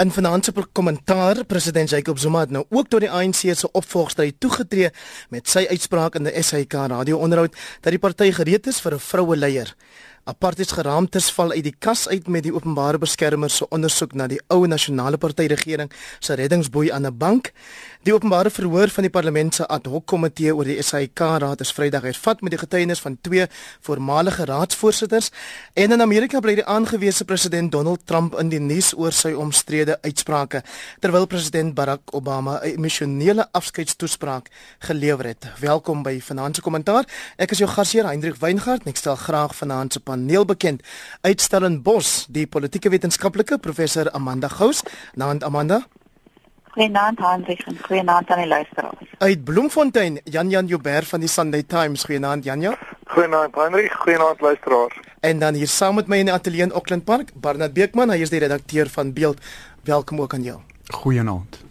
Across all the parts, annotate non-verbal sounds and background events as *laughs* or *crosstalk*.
In finansiële kommentaar, president Jacob Zuma het nou ook tot die ANC se opvolgstryd toegetree met sy uitspraak in die SAK radio-onderhoud dat die party gereed is vir 'n vroue leier. Apartheids geraamtes val uit die kas uit met die openbare beskermer se ondersoek na die ou nasionale party regering se reddingsboei aan 'n bank. Die openbare verhoor van die parlement se ad hoc komitee oor die SAIK raad is Vrydag hervat met die getuienis van twee voormalige raadsvoorsitters en in Amerika bly die aangewese president Donald Trump in die nuus oor sy omstrede uitsprake terwyl president Barack Obama 'n emosionele afskeidstoespraak gelewer het. Welkom by Finansiële Kommentaar. Ek is jou gasheer Hendrik Weingart en ek stel graag vanaand paneel bekend. Uitstelling Bos, die politieke wetenskaplike professor Amanda Gous. Naand Amanda. Goeienaand Hendrik en goeienaand aan die luisteraars. Uit Bloemfontein, Jan Jan Joubert van die Sunday Times. Goeienaand Jan Jan. Goeienaand Hendrik, goeienaand luisteraars. En dan hier saam met my in die ateljee in Auckland Park, Barnard Beekman, hy is die redakteur van Beeld. Welkom ook aan jou. Goeienaand.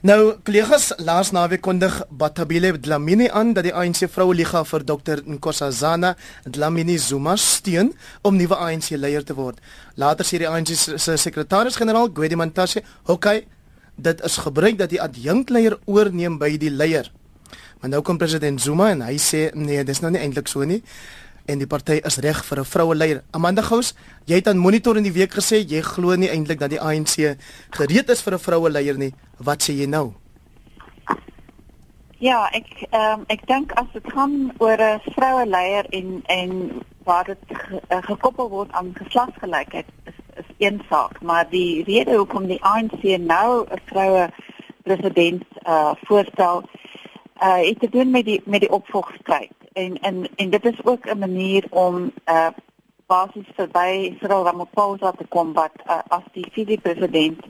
Nou, kollegas, laas naweek kondig Batabile Dlamini aan dat die ANC Vroue Liga vir Dr Nkosazana Dlamini Zuma steun om nuwe ANC leier te word. Later sê die ANC se sekretaris-generaal, Gwedi Mantashe, "Hokai, dit is gebruik dat die adjunkleier oorneem by die leier." Maar nou kom president Zuma en hy sê, "Nee, dis nou nie eintlik so nie." En die party is reg vir 'n vroue leier. Amanda Gous, jy het aan Monitor in die week gesê jy glo nie eintlik dat die ANC gereed is vir 'n vroue leier nie. Wat sê jy nou? Ja, ek ehm um, ek dink as dit gaan oor 'n vroue leier en en waar dit ge, uh, gekoppel word aan geslagsgelykheid is is een saak, maar die rede hoekom die ANC nou 'n vroue president uh voorstel uh het te doen met die met die opvolgstryd en en en dit is ook 'n manier om uh basies verby Cyril Ramaphosa te kom wat uh, as die vice-president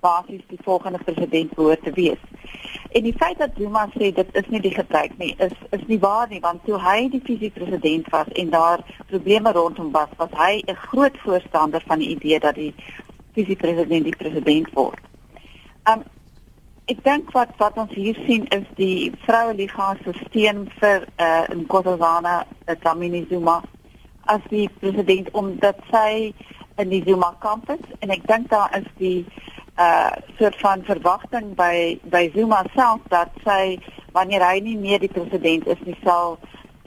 basies die volgende president behoort te wees. En die feit dat Zuma sê dit is nie die gebruik nie, is is nie waar nie want toe hy die vice-president was en daar probleme rondom was, was hy 'n groot voorstander van die idee dat die vice-president die president word. Um ek dink wat wat ons hier sien is die vroue liga se steun vir uh, in Kossazana Tamini Zuma as die president omdat sy in die Zuma kampus en ek dink daar is die uh soort van verwagting by by Zuma self dat sy wanneer hy nie meer die president is nie sal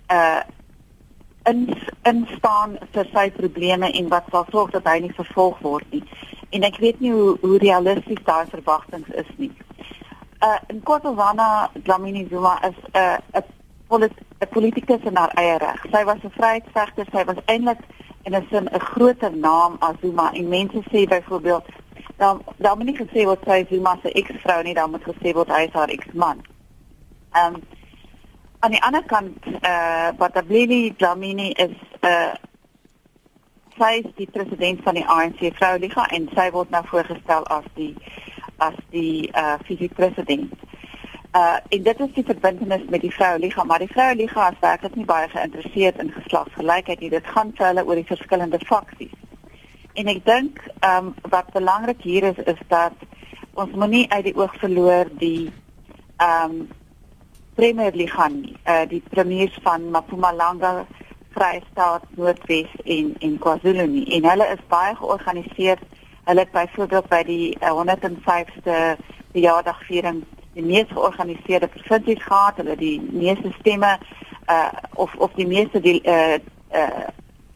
uh in in staan vir sy probleme en wat sal sorg dat hy nie vervolg word nie. En ek weet nie hoe hoe realisties daai verwagtinge is nie uh, in Kotovana Dlamini Zuma is 'n uh, 'n polit politikus in haar eie reg. Sy was 'n vryheidsvegter, sy was eintlik in 'n sin 'n groter naam as Zuma. En mense sê byvoorbeeld dan dan moet nie gesê word sy Zuma se eksvrou nie, dan moet gesê word hy is haar eksman. Ehm um, aan die ander kant eh uh, Batablili Dlamini is 'n uh, sy is die president van die ANC Vroueliga en sy word nou voorgestel as die as die uh visiepresident. Uh en dit is die verbintenis met die Vroueliga, maar die Vroueliga is werklik nie baie geïnteresseerd in geslagsgelykheid nie. Dit gaan vir hulle oor die verskillende faksies. En ek dink um wat belangrik hier is is dat ons moenie uit die oog verloor die um Premier Liga nie, uh die premiers van Mpumalanga Vrystaat, Noordwes en en KwaZulu nie. En hulle is baie georganiseerd Hulle het byvoorbeeld by die uh, 105ste verjaardagviering die mees georganiseerde provinsies gehad, hulle die meeste stemme uh of of die meeste die uh uh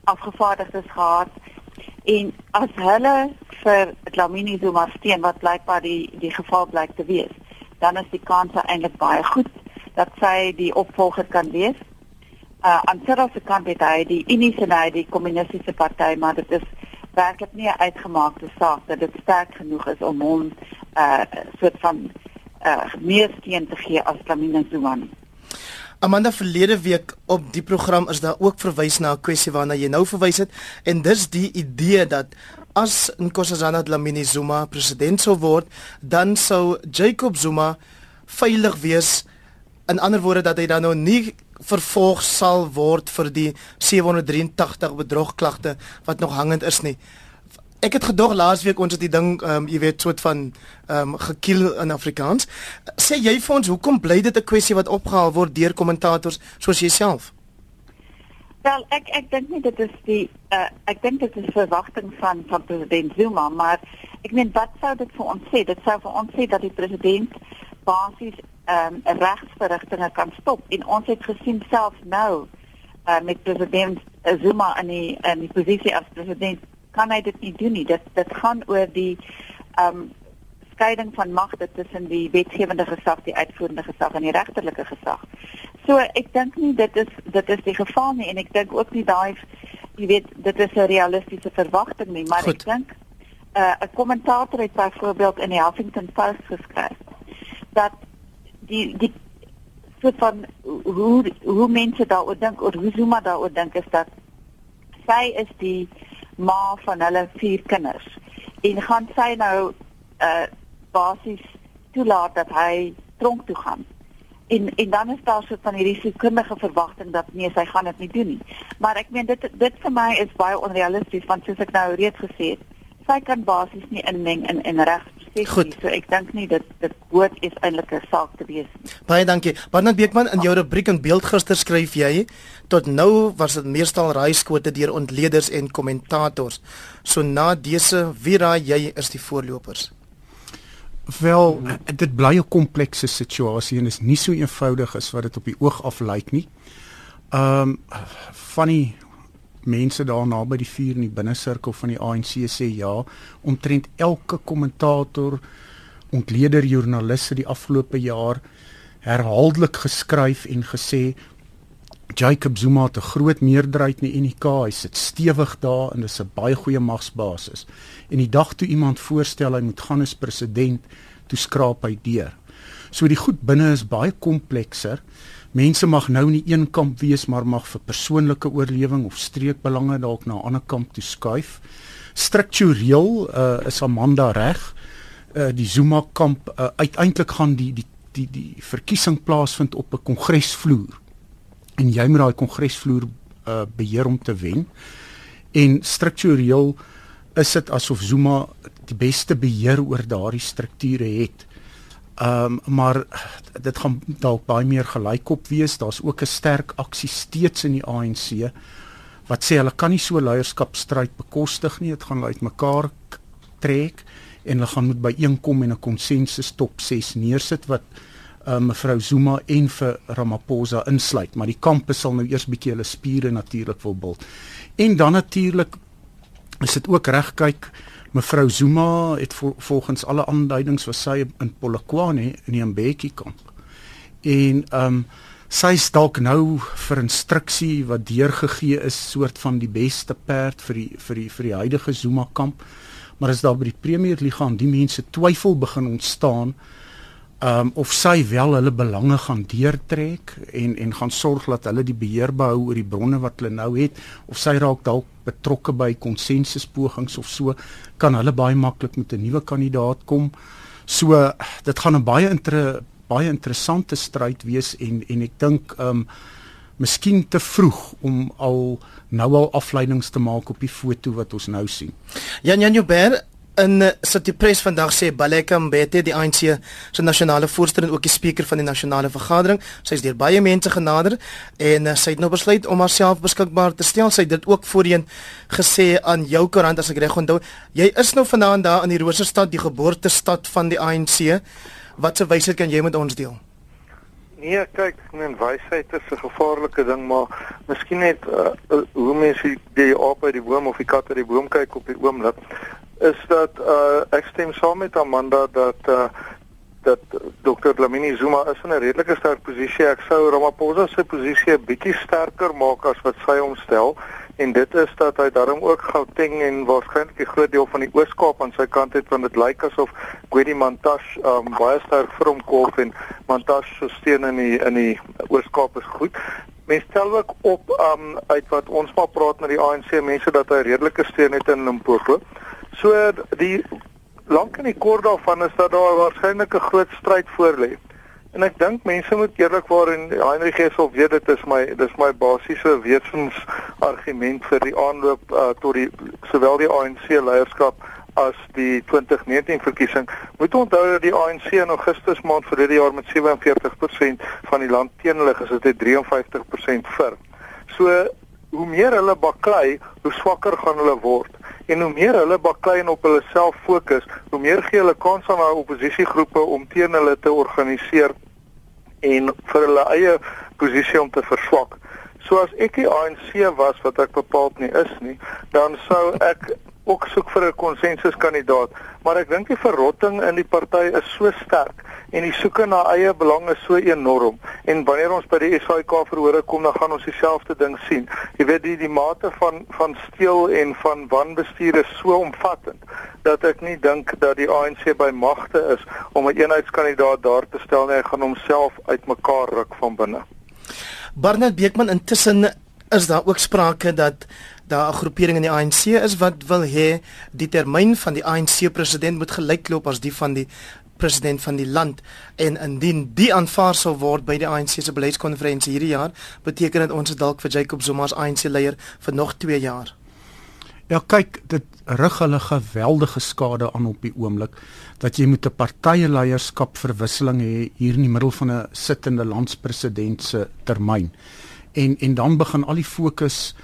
afgevaardigdes gehad. En as hulle vir Dlamini Zuma steun wat blykbaar die die geval blyk te wees, dan is die kans eintlik baie goed dat sy die opvolger kan wees. Uh aan sy kant het hy die Unie se nou die kommunistiese party, maar dit is werklik nie 'n uitgemaakte saak dat dit sterk genoeg is om hom 'n uh, soort van uh, meer steun te gee as Lamine Zuma. Amanda verlede week op die program is daar ook verwys na 'n kwessie waarna jy nou verwys het en dis die idee dat as Nkosazana Dlamini Zuma president sou word, dan sou Jacob Zuma veilig wees in ander woorde dat hy dan nou nie vervolg sal word vir die 783 bedrogklagte wat nog hangend is nie. Ek het gedog laasweek ons het die ding ehm um, jy weet soort van ehm um, gekiel in Afrikaans. Sê jy vir ons hoekom bly dit 'n kwessie wat opgehaal word deur kommentators soos jouself? Wel, ek ek dink nie dit is die uh, ek dink dit is verwagting van van president Zuma, maar ek meen wat sou dit vir ons sê? Dit sou vir ons sê dat die president basies ehm um, regsverrigtinge kan stop en ons het gesien selfs nou uh, met president Zuma in die in die posisie as president kan hy dit nie doen nie. Dit dit gaan oor die ehm um, skeiding van magte tussen die wetgewende gesag, die uitvoerende gesag en die regterlike gesag. So ek dink nie dit is dit is die geval nie en ek dink ook nie daai jy weet dit is 'n realistiese verwagting nie, maar Goed. ek dink uh, 'n kommentator het byvoorbeeld in die Huffington Post geskryf dat die die soort van hoe hoe mense daaroor dink of hoe Zuma daaroor dink is dat sy is die ma van hulle vier kinders. En gaan sy nou uh basies toelaat dat hy tronk toe gaan. En en dan is daar so van hierdie sekundige verwagting dat nee sy gaan dit nie doen nie. Maar ek meen dit dit vir my is baie onrealisties want soos ek nou reeds gesê het sy kan basies nie inmeng in in reg Goed. So ek dink nie dit dit hoort is eintlik 'n saak te wees nie. Baie dankie. Barnard Beekman in jou rubriek en beeld gister skryf jy tot nou was dit meestal raaiskote deur ontleeders en kommentators. So na dese wie raai jy is die voorlopers? Wel, dit bly 'n komplekse situasie en is nie so eenvoudig as wat dit op die oog af lyk nie. Ehm um, van die mense daar naby die vuur in die binnesirkel van die ANC sê ja, omtrent elke kommentator, ontleder joernaliste die afgelope jaar herhaaldelik geskryf en gesê Jacob Zuma het 'n groot meerderheid in die UNK, hy sit stewig daar en dis 'n baie goeie magsbasis. En die dag toe iemand voorstel hy moet gaan as president, toe skraap hy deur. So die goed binne is baie komplekser. Mense mag nou nie een kamp wees maar mag vir persoonlike oorlewing of streekbelange dalk na 'n ander kamp toe skuif. Struktureel uh, is Amanda reg. Uh, die Zuma kamp uh, uiteindelik gaan die die die die verkiesing plaasvind op 'n kongresvloer en jy moet daai kongresvloer uh, beheer om te wen. En struktureel is dit asof Zuma die beste beheer oor daardie strukture het. Ehm um, maar dit gaan dalk baie meer gelykop wees. Daar's ook 'n sterk aksie steeds in die ANC wat sê hulle kan nie so leierskapstryd bekostig nie. Dit gaan uitmekaar trek en hulle gaan moet by einkom en 'n konsensus top 6 neersit wat uh, mevrou Zuma en vir Ramaphosa insluit, maar die kampe sal nou eers bietjie hulle spiere natuurlik wil bil. En dan natuurlik is dit ook reg kyk mevrou Zuma het vol, volgens alle aanduidings was sy in Polokwane in die Mbeki kamp. En ehm um, sy is dalk nou vir instruksie wat deurgegee is soort van die beste perd vir die vir die vir die huidige Zuma kamp. Maar as daar by die Premier Liga aan die mense twyfel begin ontstaan um, of sy wel hulle belange gaan deurtrek en en gaan sorg dat hulle die beheer behou oor die bronne wat hulle nou het of sy raak dalk betrokke by konsensuspogings of so kan hulle baie maklik met 'n nuwe kandidaat kom. So dit gaan 'n baie inter, baie interessante stryd wees en en ek dink um miskien te vroeg om al nou al afleidings te maak op die foto wat ons nou sien. Jan Jan Joubert In uh, City Press vandag sê Baleka Mbete, die ANC se nasionale voorsitter en ook die spreker van die nasionale vergadering, sy is deur baie mense genader en uh, sy het nou besluit om haarself beskikbaar te stel. Sy het dit ook voorheen gesê aan jou koerant as ek reg onthou. Jy is nou vanaand daar in die Roosterstad, die geboortestad van die ANC. Wat se wysheid kan jy met ons deel? Nee, kyk, men wysheid is 'n gevaarlike ding, maar miskien net uh, hoe mense die op by die boom of die kat by die boom kyk op die oomblik is dat uh, ek stem saam met Amanda dat uh, dat Dr. Lamini Zuma is in 'n redelike sterk posisie. Ek sou Ramaphosa se posisie 'n bietjie sterker maak as wat sy homstel en dit is dat hy daarom ook Gauteng en waarskynlik 'n groot deel van die Oos-Kaap aan sy kant het want dit lyk asof Gwedi Mantashe um, baie sterk vir hom kolf en Mantashe se steun in die in die Oos-Kaap is goed. Mens stel ook op um, uit wat ons maar praat met die ANC mense dat hy redelike steun het in Limpopo. So die lank en die kort daarvan is dat daar waarskynlik 'n groot stryd voorlê. En ek dink mense moet eerlikwaar en Heinrich Hessel weet dit is my dis my basiese wesens argument vir die aanloop uh, tot die sowel die ANC leierskap as die 2019 verkiesing. Moet onthou dat die ANC in Augustus maand verlede jaar met 47% van die land teen hulle gesit het, 53% vir. So hoe meer hulle baklei, hoe swakker gaan hulle word. En hoe meer hulle baklei en op hulle self fokus, hoe meer gee hulle kans aan daai oppositiegroepe om teen hulle te organiseer en vir hulle eie posisie om te verswak. So as ek die ANC was wat ek bepaald nie is nie, dan sou ek ook soek vir 'n konsensuskandidaat, maar ek dink die verrotting in die party is so sterk en die soeke na eie belang is so enorm en wanneer ons by die SAIK verhore kom dan gaan ons dieselfde ding sien. Jy weet die die mate van van steel en van wanbestuur is so omvattend dat ek nie dink dat die ANC by magte is om 'n eenheidskandidaat daar te stel nie. Hy gaan homself uitmekaar ruk van binne. Barnard Beekman intussen is daar ook sprake dat daar 'n groepering in die ANC is wat wil hê die termyn van die ANC president moet gelykloop as die van die president van die land en indien die aanvaar sou word by die ANC se beleidskonferensie hierdie jaar beteken dit ons dalk vir Jacob Zuma as ANC leier vir nog 2 jaar. Ja kyk dit rig hulle geweldige skade aan op die oomblik dat jy moet 'n partyleierskap verwisseling hê hier in die middel van 'n sittende landspresident se termyn. En en dan begin al die fokus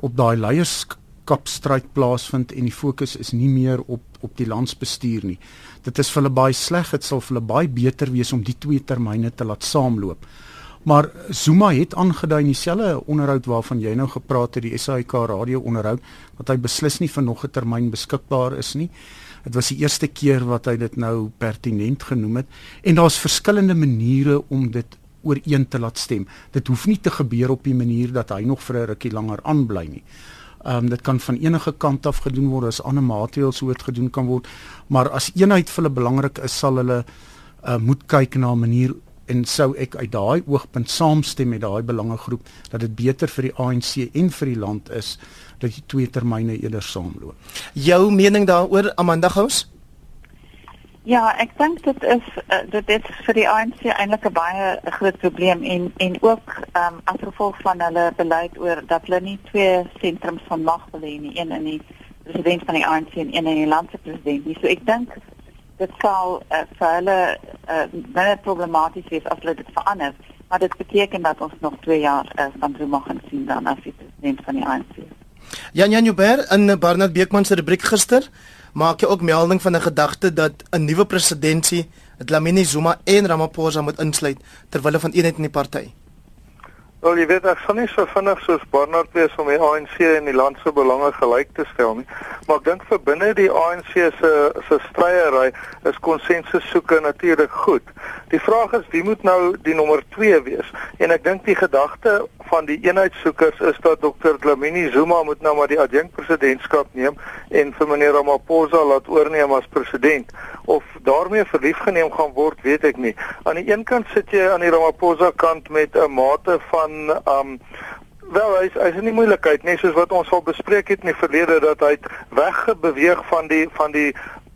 op daai leierskapstryd plaasvind en die fokus is nie meer op op die landsbestuur nie. Dit is vir hulle baie sleg, dit sal vir hulle baie beter wees om die twee termyne te laat saamloop. Maar Zuma het aangedui in dieselfde onderhoud waarvan jy nou gepraat het, die SAK radio onderhoud, dat hy beslis nie vir nog 'n termyn beskikbaar is nie. Dit was die eerste keer wat hy dit nou pertinent genoem het en daar's verskillende maniere om dit ooreen te laat stem. Dit hoef nie te gebeur op die manier dat hy nog vir 'n rukkie langer aanbly nie. Ehm um, dit kan van enige kant af gedoen word as ander maatreëls hoe dit gedoen kan word, maar as eenheid vir hulle belangrik is, sal hulle uh, moet kyk na 'n manier en sou ek uit daai oogpunt saamstem met daai belangegroep dat dit beter vir die ANC en vir die land is dat die twee termyne eerder saamloop. Jou mening daaroor Amanda Gous? Ja, ek dink dit is uh, dit is vir die ANC eintlik 'n baie groot probleem en en ook ehm um, as gevolg van hulle beleid oor dat hulle nie twee sentrums van mag wil hê nie, een in die president van die ANC en een in die landse president nie. So ek dink dit sal uh, vir hulle uh, baie problematies wees as hulle dit verander, maar dit beteken dat ons nog 2 jaar uh, van Zuma gaan sien dan as die president van die ANC. Jan Jan Joubert in Barnard Beekman se rubriek gister maak jy ook melding van 'n gedagte dat 'n nuwe presidentskap Dlamini Zuma en Ramaphosa moet insluit terwyl hulle van eenheid in die party. Wel, jy weet ek sal nie so vinnig soos Barnard wees om die ANC en die land se belange gelyk te stel nie, maar ek dink vir binne die ANC se se stryery is konsensus soeke natuurlik goed. Die vraag is wie moet nou die nommer 2 wees? En ek dink die gedagte van die eenheidssoekers is dat Dr. Dlamini Zuma moet nou maar die adjunkpresidentskap neem en vir meneer Ramaphosa laat oorneem as president of daarmee verlief geneem gaan word, weet ek nie. Aan die een kant sit jy aan die Ramaphosa kant met 'n mate van um wel hy's hy's in die moeilikheid, net soos wat ons al bespreek het in die verlede dat hy weggebeweeg van die van die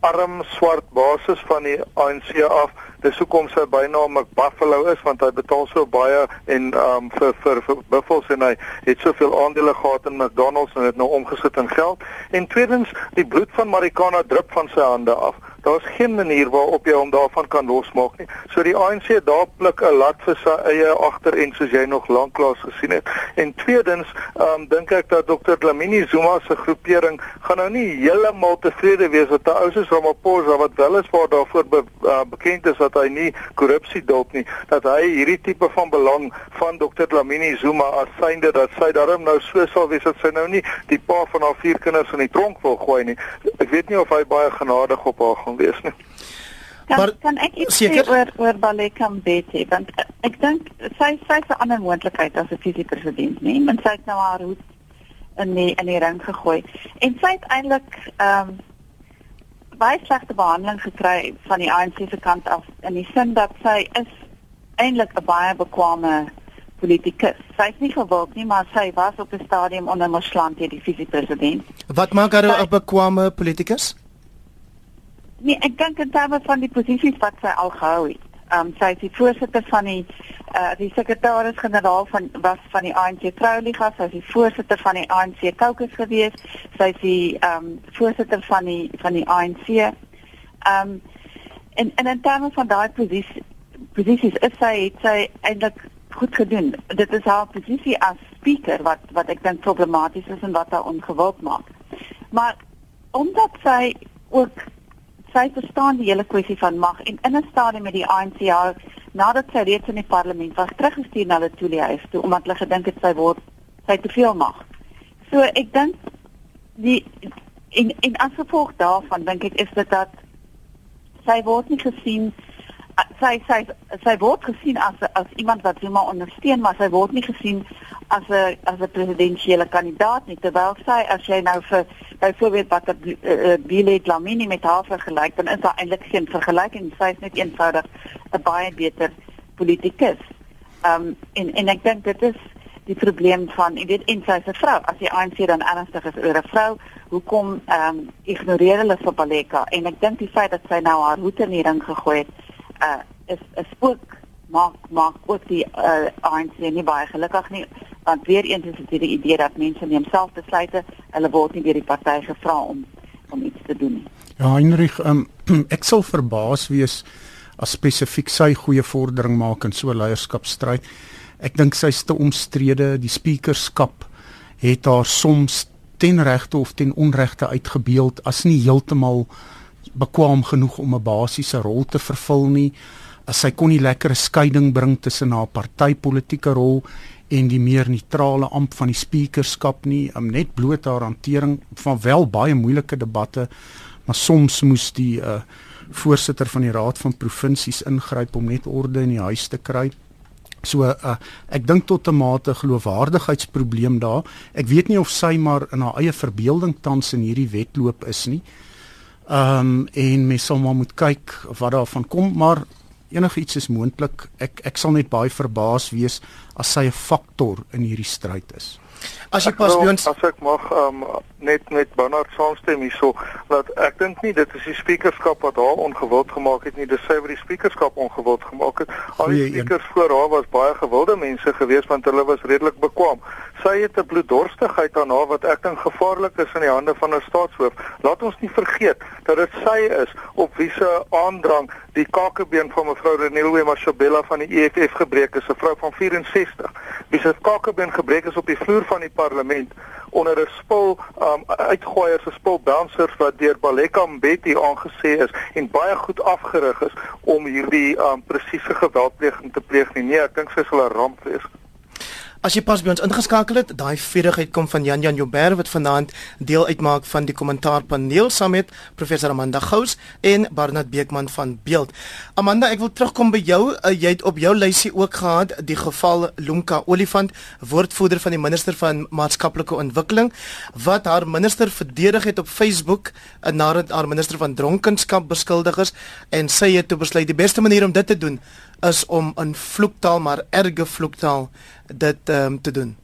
arm swart basis van die ANC af. Dis hoekom sy bynaam McBuffalo is want hy betaal so baie en um vir vir, vir buffels en hy het soveel aandele gehad in McDonald's en het nou omgesit in geld. En tweedens die bloed van Marikana drup van sy hande af daar's geen manier waarop jy hom daarvan kan losmaak nie. So die ANC daar pluk 'n lat vir sy eie agter en soos jy nog lanklaas gesien het. En tweedens, ehm um, dink ek dat Dr. Dlamini Zuma se groepering gaan nou nie heeltemal tevrede wees met 'n ou soos Ramaphosa wat wel is waar daarvoor be, uh, bekend is dat hy nie korrupsie dalk nie, dat hy hierdie tipe van belang van Dr. Dlamini Zuma as synde dat sy daarom nou so sal wees dat sy nou nie die pa van haar vier kinders in die tronk wil gooi nie. Ek weet nie of hy baie genadig op haar gaan gaan wees nie. Kan, maar kan ek iets sê oor oor Baleka Mbete want ek dink sy sy se ander moontlikheid as 'n visiepresident nie, want sy het nou haar hoed in die in die ring gegooi en sy het eintlik ehm um, baie slegte behandeling gekry van die ANC se kant af in die sin dat sy is eintlik 'n baie bekwame politikus. Sy is nie gewild nie, maar sy was op 'n stadium onder Moslanti die visiepresident. Wat maak haar 'n bekwame politikus? Nee, ek dink in terme van die posisies wat sy al gehou het. Ehm um, sy is die voorsitter van die eh uh, die sekretaris-generaal van was van die ANC Vroueliga, sy is die voorsitter van die ANC Caucus gewees. Sy is die ehm um, voorsitter van die van die ANC. Ehm um, en en in terme van daai posisie posisies is sy het sy eintlik goed gedoen. Dit is haar posisie as speaker wat wat ek dink problematies is en wat haar ongewild maak. Maar omdat sy ook sy verstaan die hele kwessie van mag en in 'n stadium met die ANC ja, nadat sy reeds in die parlement was teruggestuur na hulle toelie toe omdat hulle gedink het sy word sy te veel mag. So ek dink die en en as gevolg daarvan dink ek is dit dat sy word nie gesien sy sy sy word gesien as as iemand wat Zuma ondersteun maar sy word nie gesien as 'n as 'n presidentsiële kandidaat nie. Terwyl sy as jy nou vir byvoorbeeld wat die uh, Bile Dlamini met haar vergelyk dan is daar eintlik geen vergelyking sy is net eenvoudig 'n baie beter politikus. Ehm um, en en ek dink dit is die probleem van jy weet en sy is 'n vrou. As die ANC dan ernstig is oor 'n vrou hoekom ehm um, ignoreer hulle vir Baleka en ek dink die feit dat sy nou haar hoed in die ring gegooi het uh is is ook maak maak ook die uh, ANC nie baie gelukkig nie want weer eens is dit die idee dat mense neem self besluite hulle word nie deur die party gevra om om iets te doen nie. Ja Heinrich um, *clears throat* ek sal verbaas wees as spesifiek sy goeie vordering maak in so 'n leierskapstryd. Ek dink sy is te omstrede, die speakerskap het haar soms ten regte of ten onregte uitgebeeld as nie heeltemal bekwam genoeg om 'n basiese rol te vervul nie. As sy kon nie lekker 'n skeiding bring tussen haar partytetiese rol en die meer neutrale amp van die speakerskap nie, om net bloot haar hantering van wel baie moeilike debatte, maar soms moes die uh, voorsitter van die raad van provinsies ingryp om net orde in die huis te kry. So uh, ek dink tot 'n mate geloofwaardigheidsprobleem daar. Ek weet nie of sy maar in haar eie verbeelding tans in hierdie wedloop is nie. Ehm um, en mens sal maar moet kyk wat daarvan kom, maar enigiets is moontlik. Ek ek sal net baie verbaas wees as sy 'n faktor in hierdie stryd is. As jy pas by ons as ek mag um, net met Bernard saamstem hierso dat ek dink nie dit is die speakerskap wat haar ongewild gemaak het nie dis sy wat die speakerskap ongewild gemaak het al die speakers voor haar was baie gewilde mense geweest want hulle was redelik bekwam sy het 'n bloeddorstigheid aan haar wat ek dink gevaarlik is in die hande van 'n staatshoof. Laat ons nie vergeet dat dit sy is op wie se aandrang die kakebeen van mevrou Renilwe Mashabela van die EFF gebreek is, 'n vrou van 64. Wie se kakebeen gebreek is op die vloer van die parlement onder 'n spul um, uitgooiers, 'n spul bouncers wat deur Baleka Mbeki aangesê is en baie goed afgerig is om hierdie um, presiese geweldpleging te pleeg nie. Nee, ek dink sy sal 'n ramp wees. As jy pas by ons ingeskakel het, daai vierigheid kom van Jan Jan Joubert wat vanaand deel uitmaak van die kommentaarpaneel saam met professor Amanda Gous en Barnard Beekman van Beeld. Amanda, ek wil terugkom by jou. Uh, jy het op jou lysie ook gehad die geval Lunka Olifant, woordvoerder van die minister van maatskaplike ontwikkeling wat haar minister verdedig het op Facebook uh, nadat haar minister van dronkenskap beskuldig is en sy het toe besluit die beste manier om dit te doen is om in vloektaal maar erge vloektaal dit um, te doen.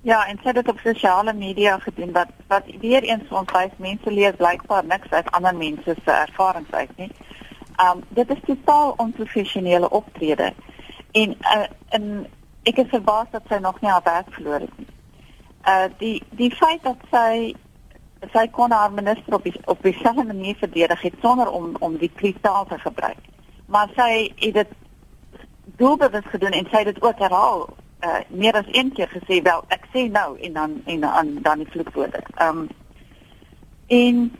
Ja, en sy het dit op sosiale media gedoen wat wat weer eens ons wys mense lees blykbaar niks uit ander mense se ervarings uit nie. Um dit is totaal onprofessionele optrede. En uh, en ek is verbaas dat sy nog nie haar werk verloor het nie. Uh die die feit dat sy sy kon haar minister op die, op dieselfde manier verdedig het sonder om om die kritaal te gebruik maar sy het dit doelbewus gedoen en sy het dit ook herhaal uh, meer as een keer gesê wel ek sê nou en dan en dan dan die vloekwoorde. Ehm um, en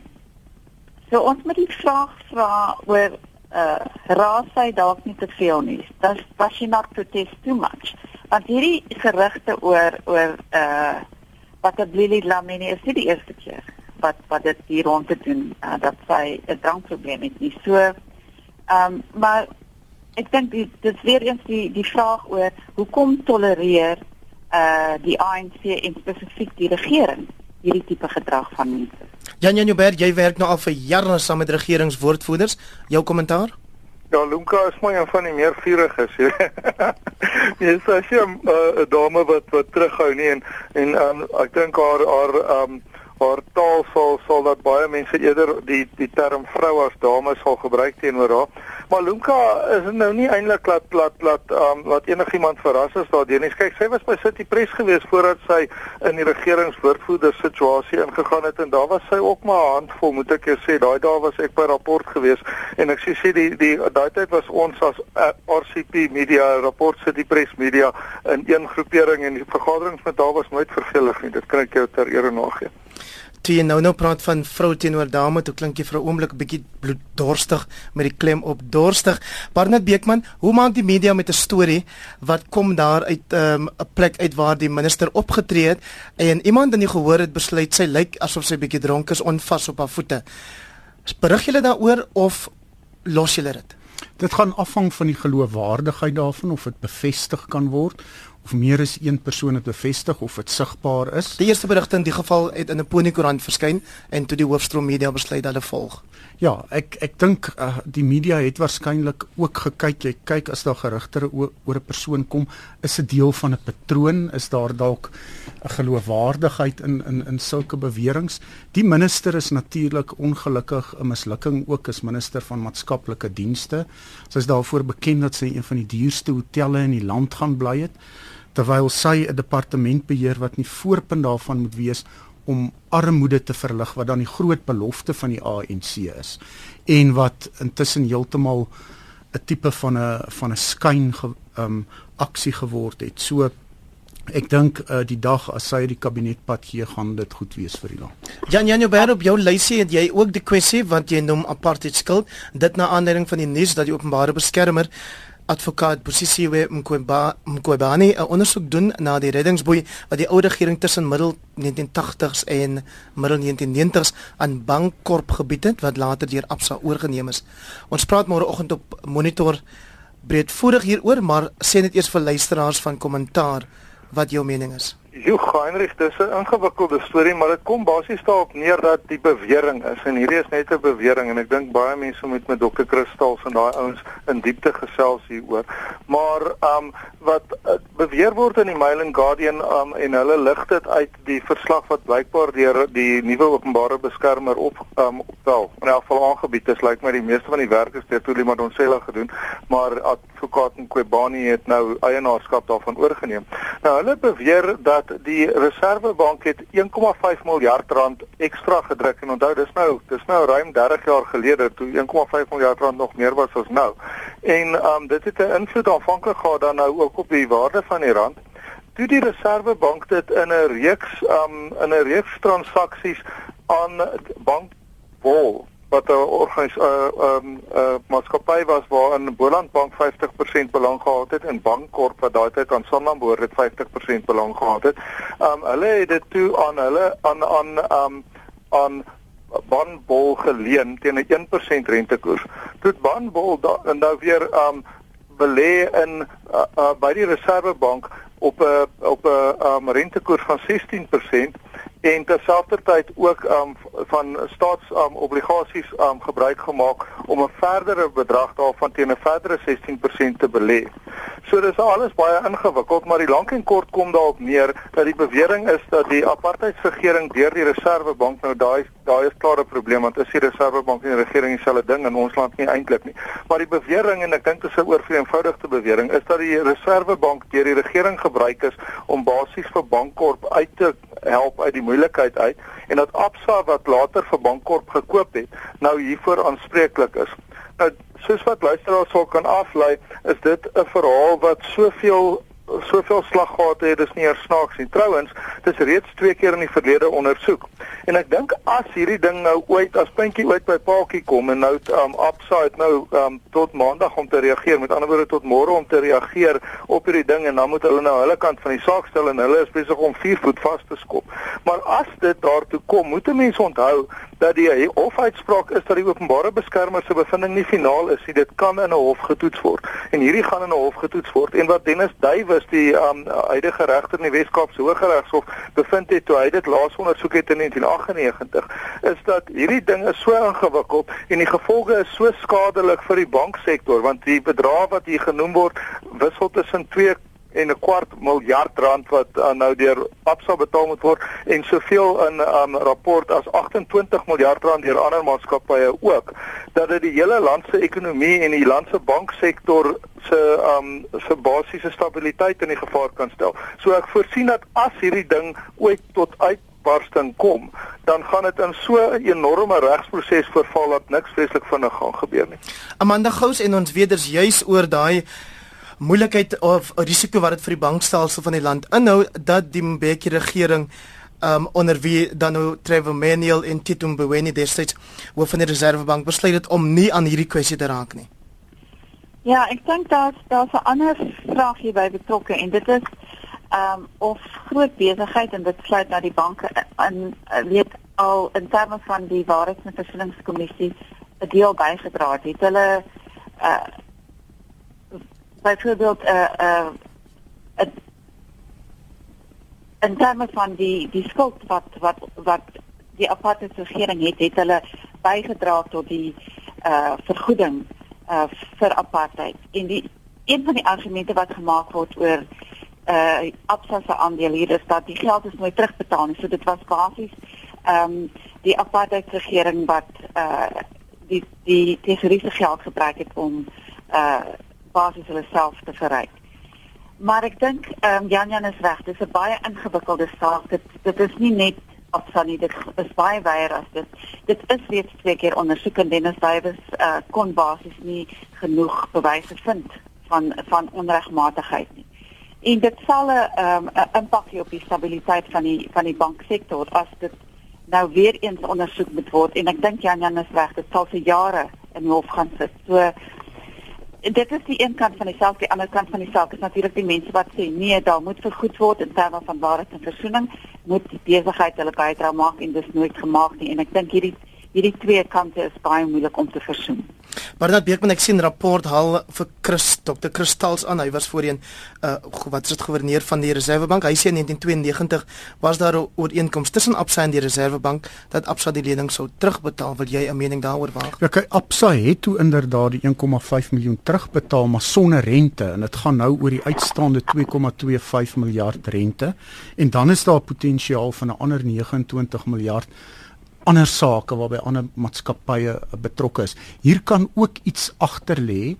so ons moet die vraag vra oor uh raas sy dalk nie te veel nie. Das was she not protest too much. Want hierdie gerugte oor oor uh wat het Lily Lamini is die eerste keer wat wat dit hier rond te doen uh, dat sy 'n drankprobleem het. Nie so Ehm um, maar ek dink dit is weer eens die die vraag oor hoekom tolereer uh die ANC en spesifiek die regering hierdie tipe gedrag van mense. Jan Jan Joubert, jy werk nou al vir jare saam met regeringswoordvoerders. Jou kommentaar? Ja, Lunka is my een van die meer vuuriges. *laughs* Jy sê sy 'n uh, dame wat wat terughou nie en en um, ek dink haar haar um haar taal sal sal dat baie mense eerder die die term vrou as dame sal gebruik teenoor haar Maar Lunka is nou nie eintlik laat laat laat um laat enigiemand verras is daardeur nie. Kyk, sy was by City Press gewees voordat sy in die regeringswoordvoerder situasie ingegaan het en daar was sy ook maar handvol, moet ek sê. Daai dae was ek by rapport gewees en ek sê sê die die daai tyd was ons as uh, RCP Media, rapport City Press Media in een groepering en die vergaderings met haar was nooit vervelig nie. Dit kan ek jou ter ere nagee. Toe jy nou nou praat van vrou teenoor dame, toe klink jy vir 'n oomblik 'n bietjie bloeddorstig met die klem op dorstig. Barnett Beekman, hoe maak die media met 'n storie wat kom daar uit 'n um, plek uit waar die minister opgetree het en iemand in die gehoor het besluit sy lyk asof sy bietjie dronk is, onvas op haar voete. Berig julle daaroor of los julle dit? Dit gaan afhang van die geloofwaardigheid daarvan of dit bevestig kan word of meer as een persoon het bevestig of dit sigbaar is. Die eerste berigte in die geval het in 'n Ponykoerant verskyn en toe die hoofstroom media besluit hulle volg. Ja, ek ek dink uh, die media het waarskynlik ook gekyk, jy kyk as daar gerugte oor 'n persoon kom, is dit deel van 'n patroon, is daar dalk 'n geloofwaardigheid in in in sulke beweringe. Die minister is natuurlik ongelukkig 'n mislukking ook as minister van maatskaplike dienste. Sy is daarvoor bekend dat sy een van die duurste hotelle in die land gaan bly het terwyl sy 'n departement beheer wat nie voorpunt daarvan moet wees om armoede te verlig wat dan die groot belofte van die ANC is en wat intussen heeltemal 'n tipe van 'n van 'n skyn ge, um aksie geword het. So ek dink uh, die dag as sy die kabinetpad gee gaan dit goed wees vir die land. Jan Jan Joubert op jou lysie het jy ook die kwessie want jy noem apartheid skuld dit na aanleiding van die nuus dat die openbare beskermer advokaat Bosisiwe Mqobani 'n ondersoek doen na die reddingsboei wat die ou regering tussen middel 1980s en middel 1990s aan Bankkorp gebied het wat later deur Absa oorgeneem is. Ons praat môreoggend op Monitor breedvoerig hieroor, maar sê net eers vir luisteraars van kommentaar wat jou mening is. Jo, Heinrich, dis 'n ingewikkelde storie, maar dit kom basies daarop neer dat die bewering is en hierdie is net 'n bewering en ek dink baie mense moet met dokter Kristals en daai ouens in diepte gesels hieroor. Maar ehm um, wat uh, beweer word in die Mail and Guardian um, en hulle lig dit uit die verslag wat blykbaar deur die nuwe openbare beskermer op ehm um, optel. In elk geval aangebied is lyk my die meeste van die werk is deur Tuli Madonsela gedoen, maar advokaat Nkwebani het nou eienaarskap daarvan oorgeneem. Nou hulle beweer dat dat die Reservebank het 1,5 miljard rand ekstra gedruk en onthou dis nou dis nou ruim 30 jaar gelede toe 1,5 miljard rand nog meer was as nou. En um dit het 'n invloed aanvanklik gehad dan nou ook op die waarde van die rand. Toe die Reservebank dit in 'n reeks um in 'n reeks transaksies aan bankbol wat 'n organis 'n uh, um, uh, maatskappy was waarin Boland Bank 50% belang gehad het en Bankkorp wat daai tyd aan Sanlam behoort het 50% belang gehad het. Um hulle het dit toe aan hulle aan aan um aan Banbol geleen teen 'n 1% rentekoers. Toe Banbol nou weer um belê in uh, uh, by die Reservebank op 'n op 'n um, rentekoers van 16% en terselfdertyd ook um, van staatsobligasies um, um, gebruik gemaak om 'n verdere bedrag daarvan teen 'n verdere 16% te belê. So dis alles baie ingewikkeld, maar die lank en kort kom daarop neer dat die bewering is dat die apartheidsregering deur die Reservebank nou daai daai is klare probleem want is die Reservebank en die regering dieselfde ding in ons land nie eintlik nie. Maar die bewering en ek dink dit is 'n oorvleuenvoudigde bewering is dat die Reservebank deur die regering gebruik is om basies vir Bankkorp uit te help uit die moeilikheid uit en dat Absa wat later vir Bankkorp gekoop het, nou hiervoor aanspreeklik is. Nou soos wat luisteraars sou kan aflei, is dit 'n verhaal wat soveel soveel slaggate het, dis nie eers snaaks nie. Trouwens, dis reeds twee keer in die verlede ondersoek. En ek dink as hierdie ding nou ooit as puntjie ooit by paaltjie kom en nou um upside nou um tot maandag om te reageer, met ander woorde tot môre om te reageer op hierdie ding en dan moet hulle nou hulle kant van die saak stel en hulle is besig om vier voet vas te skop. Maar as dit daartoe kom, moet mense onthou dat die hofuitspraak is dat die openbare beskermer se bevinding nie finaal is nie. Dit kan in 'n hof getoets word. En hierdie gaan in 'n hof getoets word. En wat Dennis Duwys die um, huidige regter in die Wes-Kaapse Hooggeregshof bevind het toe hy dit laas ondersoek het in 1998, is dat hierdie ding is so ingewikkeld en die gevolge is so skadelik vir die banksektor want die bedrag wat hier genoem word wissel tussen twee en 'n kwart miljard rand wat uh, nou deur Absa betaal moet word en soveel in 'n um, rapport as 28 miljard rand deur ander maatskappye ook dat dit die hele land se ekonomie en die land se banksektor se um se basiese stabiliteit in gevaar kan stel. So ek voorsien dat as hierdie ding ooit tot uitbarsting kom, dan gaan dit in so 'n enorme regsproses verval dat niks vreeslik vinnig gaan gebeur nie. Amanda Gous en ons weet dus juis oor daai moeilikheid of risiko wat dit vir die bankstelsel van die land inhou dat die Mbeki regering um onder wie dan nou Trevor Manuel en Tito Mboweni destyds hoof van die Reservebank besluit het om nie aan hierdie kwessie te raak nie. Ja, ek dink daar's daar's 'n ander vraag hier by betrokke en dit is um of groot besigheid en dit sluit na die banke in weet al in terme van die waarheids- en versoeningskommissie 'n deel bygedra het. Het hulle uh byvoorbeeld 'n uh, 'n uh, in terme van die die skuld wat wat wat die apartheid regering het, het hulle bygedra tot die uh vergoeding uh vir apartheid. En die een van die argumente wat gemaak word oor uh Absa aandeel hier is dat die geld is nooit terugbetaal nie. So dit was basies ehm um, die apartheid regering wat uh die die tesouriese geld gebruik het om uh basies hulle self te verryk. Maar ek dink ehm um, Jan Jan is reg, dit is 'n baie ingewikkelde saak. Dit dit is nie net Absa nie, dit is baie wyer as dit. Dit is reeds twee keer ondersoek en Dennis Davies uh kon basies nie genoeg bewyse vind van van onregmatigheid nie. En dit sal 'n um, 'n impak hê op die stabiliteit van die van die banksektor as dit nou weer eens ondersoek moet word en ek dink Jan Jan is reg, dit sal vir jare in hof gaan sit. So dit is die een kant van die saak, die ander kant van die saak is natuurlik die mense wat sê nee, daar moet vergoed word in terme van waarheid en versoening, moet die besigheid hulle bydra maak en dis nooit gemaak nie en ek dink hierdie hierdie twee kante is baie moeilik om te versoen. Bernard Beekman ek sien rapport haal vir Chris Dr. Kristals aan. Hy was voorheen uh wat is dit gouverneur van die Reservebank. Hy sê in 1992 was daar 'n ooreenkoms tussen Absa en die Reservebank dat Absa die lening sou terugbetaal. Wil jy 'n mening daaroor waag? Ja, kyk Absa het toe inderdaad die 1,5 miljoen terugbetaal maar sonder rente en dit gaan nou oor die uitstaande 2,25 miljard rente en dan is daar potensiaal van 'n ander 29 miljard ander sake waarby ander maatskappye betrokke is. Hier kan ook iets agter lê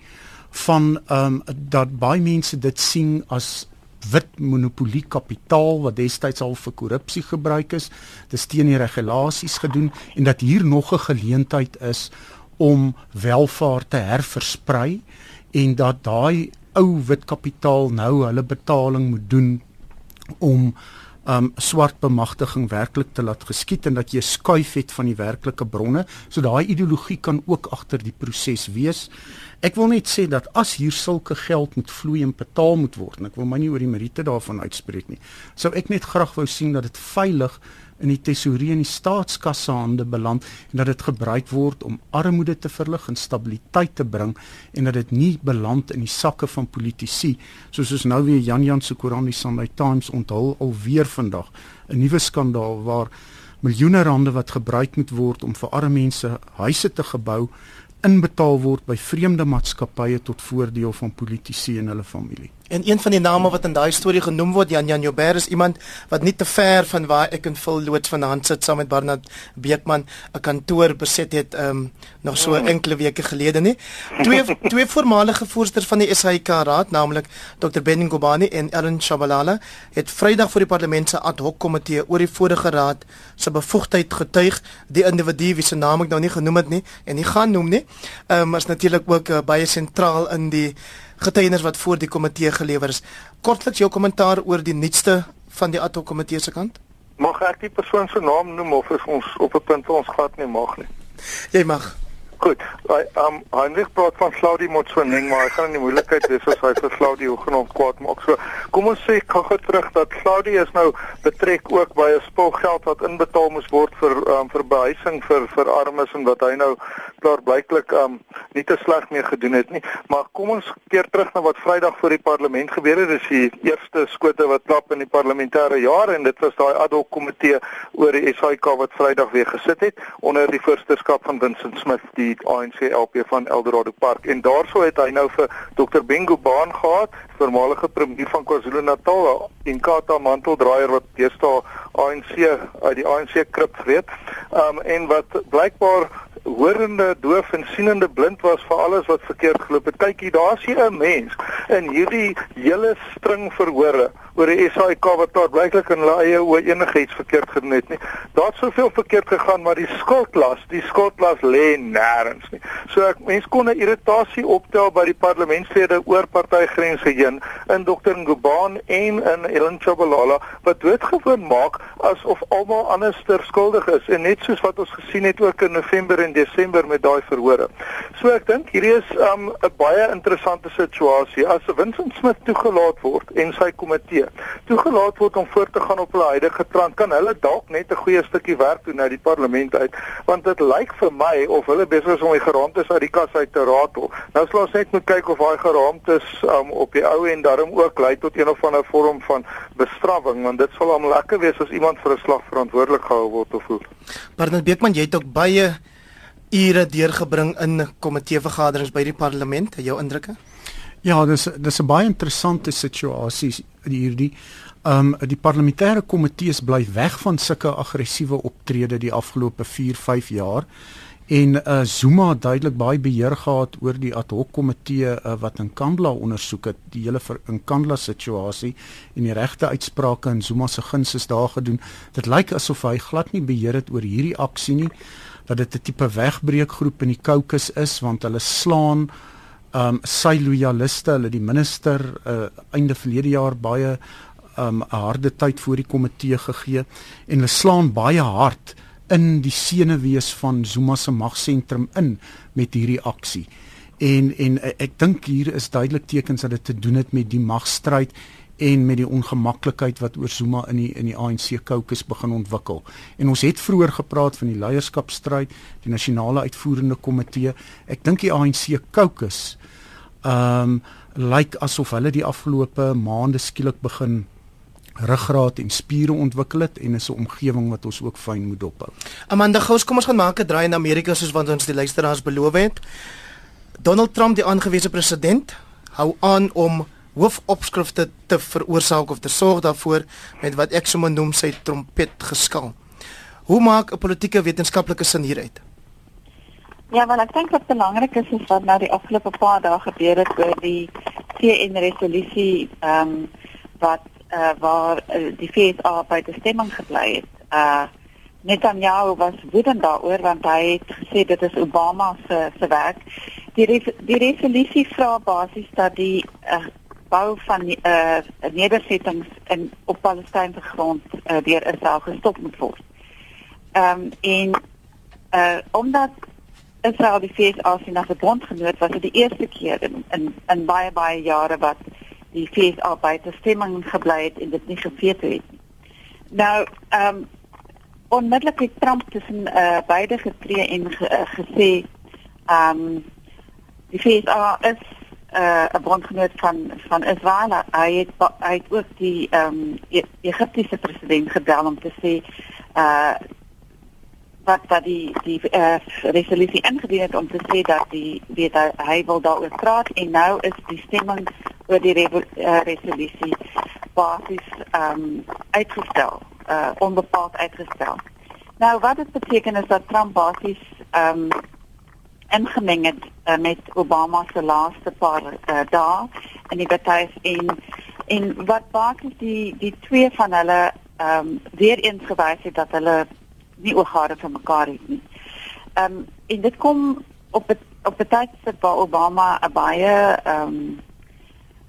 van ehm um, dat baie mense dit sien as wit monopolie kapitaal wat destyds al vir korrupsie gebruik is. Dis teen die regulasies gedoen en dat hier nog 'n geleentheid is om welvaart te herversprei en dat daai ou wit kapitaal nou hulle betaling moet doen om um swart bemagtiging werklik te laat geskied en dat jy skuif het van die werklike bronne. So daai ideologie kan ook agter die proses wees. Ek wil net sê dat as hier sulke geld moet vloei en betaal moet word, en ek wil my nie oor die meriete daarvan uitspreek nie. Sou ek net graag wou sien dat dit veilig in die tesourier en die staatskasse hande beland en dat dit gebruik word om armoede te verlig en stabiliteit te bring en dat dit nie beland in die sakke van politici soos ons nou weer Jan Jan se koerant die Sunday Times onthul alweer vandag. 'n nuwe skandaal waar miljoene rande wat gebruik moet word om vir arme mense huise te gebou inbetaal word by vreemde maatskappye tot voordeel van politici en hulle familie En een van die name wat in daai storie genoem word, Jan Jan Joubert is iemand wat nie te ver van waar ek in Vul loods vanaand sit saam met Barnard Beekman 'n kantoor beset het um nog so Hmm. enkele weke gelede nie. Twee twee voormalige voorsters van die SAIK raad, naamlik Dr Benning Gobani en Ellen Shabalala, het Vrydag voor die parlement se ad hoc komitee oor die vorige raad se bevoegdheid getuig. Die individu wie se naam ek nou nie genoem het nie en nie gaan noem nie, um is natuurlik ook uh, baie sentraal in die getuienis wat voor die komitee gelewer is. Kortliks jou kommentaar oor die nuutste van die ad hoc komitee se kant? Mag ek die persoon se naam noem of is ons op 'n punt ons glad nie mag nie? Jy mag. Goed. Hy um Heinrich praat van Claudie Motsoeneng, maar hy gaan in die moeilikheid wees as hy vir Claudie hoegenaamd kwaad maak. So, kom ons sê gou-gou terug dat Claudie is nou betrek ook by 'n spul geld wat inbetaal moes word vir um vir behuising vir vir armes en wat hy nou klaarblyklik um nie te sleg mee gedoen het nie. Maar kom ons keer terug na wat Vrydag voor die parlement gebeur het. Dis die eerste skote wat klap in die parlementêre jaar en dit was daai ad hoc komitee oor die SAIK wat Vrydag weer gesit het onder die voorsitterskap van Vincent Smith, die die ANC LP van Eldorado Park. En daarso het hy nou vir Dr Bengo Baan gehad, voormalige premier van KwaZulu-Natal en Kata Manteldraaier wat deesdae ANC uit die ANC krip weet. Um en wat blykbaar horende doof en sienende blind was vir alles wat verkeerd geloop het. Kykie, daar's hier 'n mens in hierdie hele string verhore oor die SAIK wat daar blyklik in hulle eie oë enigiets verkeerd gedoen het nie. Daar't soveel verkeerd gegaan, maar die skuldlas, die skuldlas lê nêrens nie. So ek mens kon 'n irritasie optel by die parlementslede oor partygrense heen in Dr Ngubane en in Ellen Chabalala wat doodgewoon maak asof almal anderster skuldig is en net soos wat ons gesien het ook in November en Desember met daai verhore. So ek dink hierdie is 'n um, baie interessante situasie as Vincent Smith toegelaat word en sy komitee toegelaat word om voort te gaan op hulle huidige trant kan hulle dalk net 'n goeie stukkie werk doen uit die parlement uit want dit lyk vir my of hulle besig is om die geraamtes uit die kas uit te ratel. Nou sal ons net moet kyk of daai geraamtes um, op die ou en daarom ook lei tot een of ander vorm van bestraffing want dit sal hom lekker wees as iemand vir 'n slag verantwoordelik gehou word of hoe. Bernard Beekman, jy het ook baie ure deurgebring in komiteevergaderings by die parlement, jou indrukke? Ja, dis dis 'n baie interessante situasie hierdie. Ehm um, die parlementêre komitees bly weg van sulke aggressiewe optrede die afgelope 4, 5 jaar. En uh Zuma het duidelik baie beheer gehad oor die ad hoc komitee uh, wat in Kandla ondersoek het die hele in Kandla situasie en die regte uitsprake in Zuma se guns is daar gedoen. Dit lyk asof hy glad nie beheer het oor hierdie aksie nie dat dit 'n tipe wegbreekgroep in die Caucasus is want hulle slaan um sy loyaliste, hulle die minister uh, einde verlede jaar baie um 'n harde tyd voor die komitee gegee en hulle slaan baie hard in die senuwees van Zuma se magsentrum in met hierdie aksie. En en ek dink hier is duidelik tekens dat dit te doen het met die magstryd en met die ongemaklikheid wat oor Zuma in die in die ANC caucus begin ontwikkel. En ons het vroeër gepraat van die leierskapstryd, die nasionale uitvoerende komitee. Ek dink die ANC caucus ehm um, lyk asof hulle die afgelope maande skielik begin ruggraat en spiere ontwikkel het en is 'n omgewing wat ons ook fyn moet dophou. Amanda Gous, kom ons gaan maak 'n draai in Amerika soos wat ons die luisteraars beloof het. Donald Trump, die aangewese president, hou aan om hoofopskrifte te veroorsaak of te sorg daarvoor met wat ek sommer noem sy trompet geskal. Hoe maak 'n politieke wetenskaplike sin hieruit? Ja, wel ek dink wat belangrik is is wat nou die afgelope paar dae gebeur het oor die VN resolusie ehm um, wat uh, waar uh, die FSA by die stemming gebly het. Uh Netanyahu was woedend daaroor want hy het gesê dit is Obama se se werk. Die die resolusie vra basies dat die uh, bou van uh nedersettings in op Palestynse grond uh, deur Israel gestop moet word. Ehm um, en uh omdat Israel die VSA se na verbondgenoot was dit die eerste keer in in, in baie baie jare wat die VSA buite stemming gebly het en dit nie geveet het nie. Nou ehm um, onmiddellik het Trump tussen uh beide getree en ge, uh, gesê ehm um, die VSA is uh, 'n bondgenoot van van Israel. Hy het hy het ook die ehm um, e Egiptiese president gebel om te sê uh wat dat die die uh, resolusie ingedien het om te sê dat die weet hy, hy wil daaroor praat en nou is die stemming oor die uh, resolusie basies ehm um, uitgestel, uh onbepaald uitgestel. Nou wat dit beteken is dat Trump basies ehm um, ingemeng het uh, met Obama se laaste paar uh, dae in die betuig en en wat basies die die twee van hulle ehm um, weer eens gewys het dat hulle nie oorgade vir mekaar het nie. Ehm um, en dit kom op het, op betuig waar Obama 'n baie ehm um,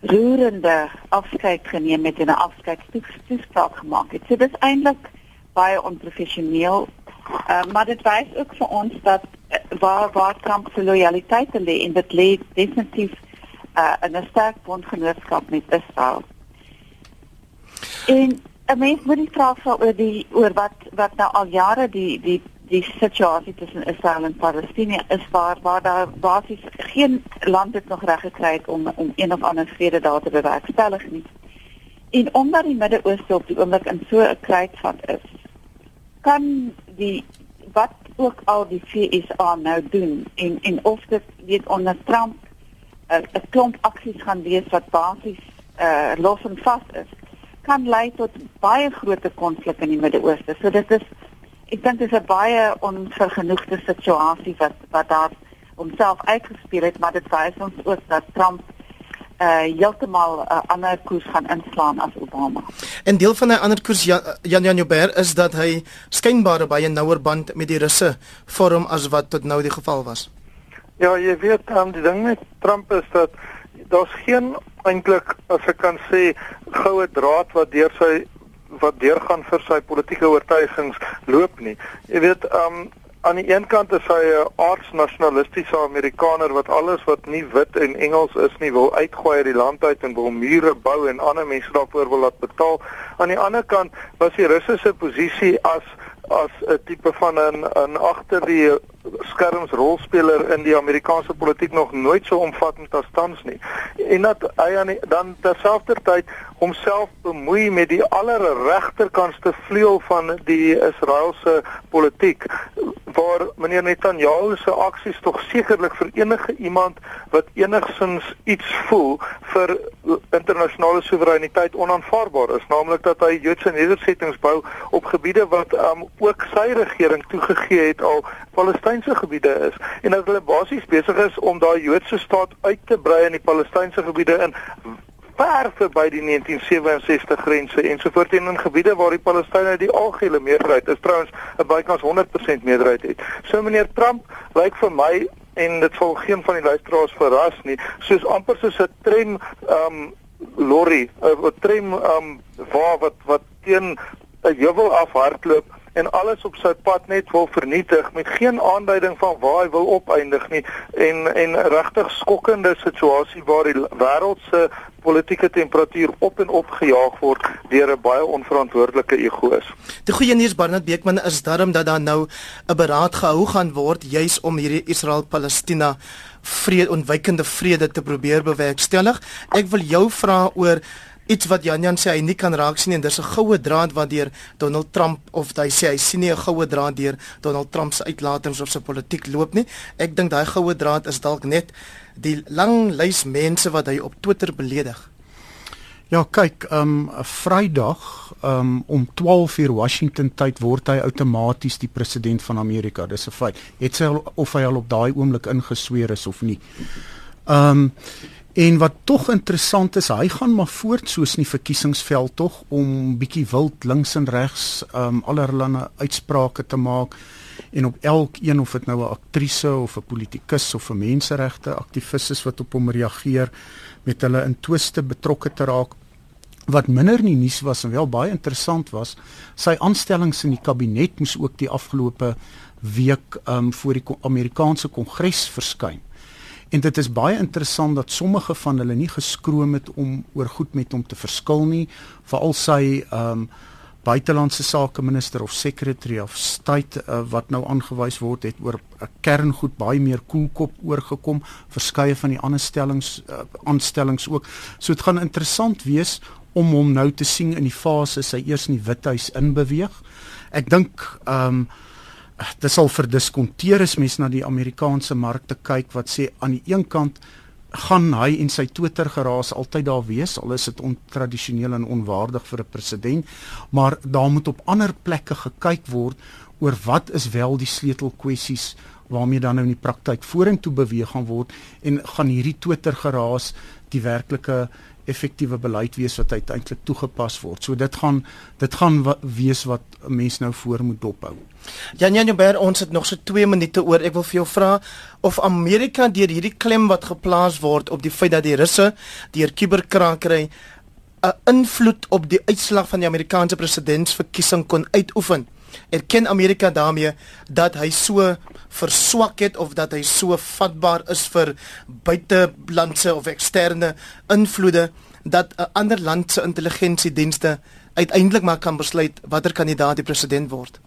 roerende afskeid geneem het en 'n afskeidstoespraak gemaak het. So dis eintlik baie onprofessioneel. Uh, maar dit wys ook vir ons dat waar waar Trump se loyaliteit lê en dit lê definitief uh, in 'n sterk bondgenootskap met Israel. En 'n mens moet nie vra oor die oor wat wat nou al jare die die die situasie tussen Israel en Palestina is waar waar daar basies geen land het nog reg gekry het om om een of ander vrede daar te bewerkstellig nie. En omdat die Midde-Ooste op die oomblik in so 'n kruitvat is, kan die wat ook al die FSA nou doen en en of dit weet onder Trump 'n uh, klomp aksies gaan wees wat basies uh los en vas is kan lei tot baie groot konflik in die Midde-Ooste. So dit is ek dink dit is 'n baie onvergenoegde situasie wat wat daar homself uitgespeel het, maar dit wys ons ook dat Trump uh heeltemal 'n uh, ander koers gaan inslaan as Obama. En deel van 'n ander koers Jan Jan Joubert is dat hy skynbaar 'n nouer band met die Russe vorm as wat tot nou die geval was. Ja, jy weet, um, die ding met Trump is dat daar's geen eintlik as ek kan sê goue draad wat deur sy wat deurgaan vir sy politieke oortuigings loop nie. Jy weet, um aan die een kant is hy 'n aardsnasionalistiese Amerikaner wat alles wat nie wit en Engels is nie wil uitgooi uit die land uit en wil mure bou en ander mense daarvoor wil laat betaal. Aan die ander kant was die Russiese posisie as as 'n tipe van 'n 'n agter die skermsrolspeler in die Amerikaanse politiek nog nooit so omvattend as tans nie. En dat hy aan dan terselfdertyd homself bemoei met die allerregterkantste vleuel van die Israeliese politiek waar meneer Netanyahu se aksies tog sekerlik vir enige iemand wat enigsins iets voel vir internasionale soewereiniteit onaanvaarbaar is, naamlik dat hy Joodse nedersettings bou op gebiede wat um, ook sy regering toegegee het al Palestynse gebiede is en dat hulle basies besig is om daai Joodse staat uit te brei in die Palestynse gebiede in ver verby die 1967 grense ensovoorts en in gebiede waar die Palestynë die algehele meerderheid is trouens 'n bykans 100% meerderheid het. So meneer Trump lyk vir my en dit sal geen van die luisteraars verras nie, soos amper soos 'n tren um lorry, 'n tren um waar wat wat teen 'n heuwel afhardloop en alles op sy pad net wil vernietig met geen aanduiding van waar hy wil opeindig nie en en regtig skokkende situasie waar die wêreld se politieke temperatuur op en op gejaag word deur 'n baie onverantwoordelike egoïs. Die goeie nuus Barnard Beekman is daarom dat daar nou 'n beraad gehou gaan word juis om hierdie Israel-Palestina vrede ontwykende vrede te probeer bewerkstellig. Ek wil jou vra oor iets wat Jan Jan sê hy nie kan raak sien en dis 'n goue draad wat deur Donald Trump of hy sê hy sien nie 'n goue draad deur Donald Trump se uitlatings of sy politiek loop nie. Ek dink daai goue draad is dalk net die lang lys mense wat hy op Twitter beledig. Ja, kyk, um Vrydag um om 12 uur Washington tyd word hy outomaties die president van Amerika. Dis 'n feit. Het sy al of hy al op daai oomblik ingesweer is of nie. Um En wat tog interessant is, hy gaan maar voort soos in die verkiesingsveld tog om bietjie wild links en regs um allerlei uitsprake te maak en op elkeen of dit nou 'n aktrise of 'n politikus of 'n menseregte aktivis is wat op hom reageer met hulle in twiste betrokke te raak. Wat minder nie nuus was en wel baie interessant was sy aanstellings in die kabinet moes ook die afgelope week um voor die Amerikaanse kongres verskyn En dit is baie interessant dat sommige van hulle nie geskroom het om oor goed met hom te verskil nie, veral sy ehm um, buitelandse sake minister of secretary of state uh, wat nou aangewys word het oor 'n kerngoed baie meer koelkop oorgekom, verskeie van die ander stellings uh, aanstellings ook. So dit gaan interessant wees om hom nou te sien in die fase sy eers in die Withuis inbeweeg. Ek dink ehm um, dit sal verdiskonteer as mens na die Amerikaanse markte kyk wat sê aan die een kant gaan hy en sy Twitter geraas altyd daar wees al is dit ontradisioneel en onwaardig vir 'n president maar daar moet op ander plekke gekyk word oor wat is wel die sleutelkwessies waarmee dan nou in die praktyk vorentoe beweeg gaan word en gaan hierdie Twitter geraas die werklike effektiewe beleid wees wat uiteindelik toegepas word. So dit gaan dit gaan wees wat 'n mens nou voor moet dophou. Jan Jan Joubert, ons het nog so 2 minute oor. Ek wil vir jou vra of Amerika deur hierdie klem wat geplaas word op die feit dat die Russe deur kuberkrakery 'n invloed op die uitslag van die Amerikaanse presidentsverkiesing kon uitoefen erken Amerika daarmee dat hy so verswak het of dat hy so vatbaar is vir buitelandse of eksterne invloede dat 'n ander land se intelligensiedienste uiteindelik maar kan besluit watter kandidaat die president word.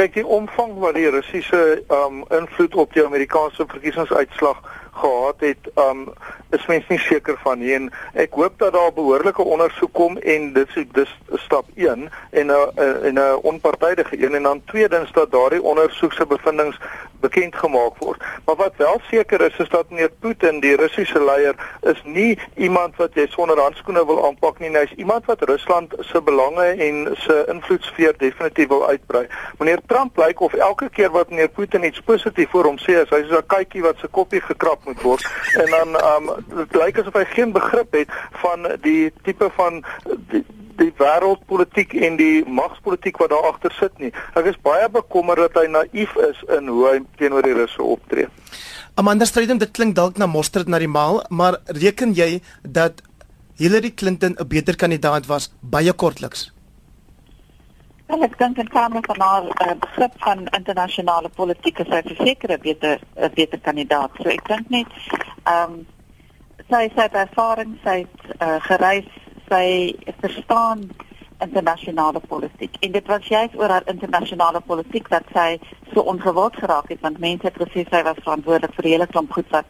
Kyk, die omvang wat die Russiese um invloed op die Amerikaanse verkiesingsuitslag gehad het, um is mens nie seker van nie en ek hoop dat daar behoorlike ondersoek kom en dit is dis stap 1 en 'n en 'n onpartydige een en dan tweedens dat daardie ondersoek se bevindinge bekend gemaak word. Maar wat wel seker is is dat meneer Putin, die Russiese leier, is nie iemand wat jy sonder handskoene wil aanpak nie. Hy's iemand wat Rusland se belange en se invloedssfeer definitief wil uitbrei. Meneer Trump lyk of elke keer wat meneer Putin iets positief vir hom sê, is hy soos 'n katjie wat se koppie gekrap moet word en dan um dit lyk asof hy geen begrip het van die tipe van die, die wêreldpolitiek en die magspolitiek wat daar agter sit nie. Ek is baie bekommerd dat hy naïef is in hoe hy teenoor die Russe optree. Amanda Strydom, dit klink dalk na mosterd na die maal, maar reken jy dat Hillary Clinton 'n beter kandidaat was baie kortliks? Wel, ek dink in terme van haar uh, begrip van internasionale politiek is sy verseker 'n beter 'n beter kandidaat. So ek dink net ehm um, sy sy het ervaring, sy het uh, gereis sy verstaan internasionale politiek. En dit was juist oor haar internasionale politiek dat sy so ongewild geraak het want mense het gesê sy was verantwoordelik vir hele klomp goed wat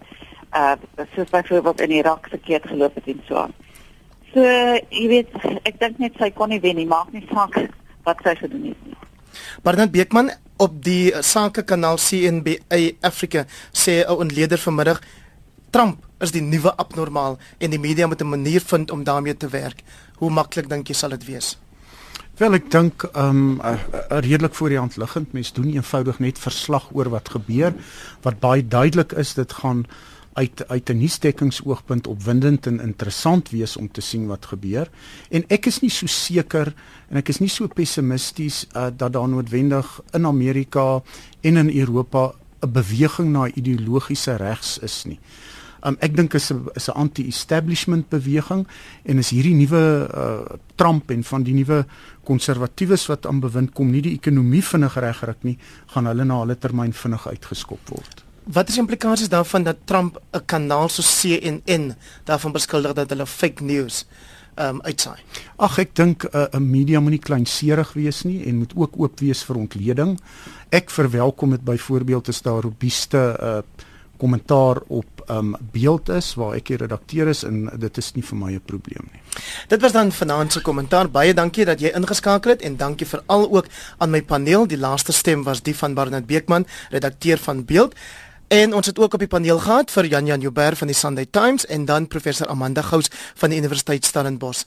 uh soos byvoorbeeld in Irak verkeerd geloop het en so aan. So jy weet ek dink net sy kon nie wen nie, maak nie saak wat sy gedoen het nie. Bernard Beekman op die sakekanaal CNBC Africa sê 'n ontleder vanmiddag Trump is die nuwe abnormaal en die media moet 'n manier vind om daarmee te werk. Hoe maklik dink jy sal dit wees? Wel ek dink um uh, uh, redelik voor die hand liggend mense doen eenvoudig net verslag oor wat gebeur wat baie duidelik is dit gaan uit uit 'n nuusdekkingsoogpunt opwindend en interessant wees om te sien wat gebeur en ek is nie so seker en ek is nie so pessimisties uh, dat daar noodwendig in Amerika en in Europa 'n beweging na ideologiese regs is nie. Um, ek dink is 'n is 'n anti-establishment beweging en is hierdie nuwe uh, Trump en van die nuwe konservatiewes wat aan bewind kom nie die ekonomie vinnig regryk nie, gaan hulle na hulle termyn vinnig uitgeskop word. Wat is die implikasies daarvan dat Trump 'n kanaal so CNN daarvan beskuldig dat hulle fake news um uitsaai? Ag ek dink 'n uh, media moenie kleinserig wees nie en moet ook oop wees vir ontleding. Ek verwelkom dit byvoorbeeld as daar robuuste uh kommentaar op um beeld is waar ek die redakteur is en dit is nie vir my 'n probleem nie. Dit was dan vanaand se kommentaar. Baie dankie dat jy ingeskakel het en dankie veral ook aan my paneel. Die laaste stem was die van Barnard Beekman, redakteur van Beeld. En ons het ook op die paneel gehad vir Jan Jan Joubert van die Sunday Times en dan professor Amanda Gous van die Universiteit Stellenbosch.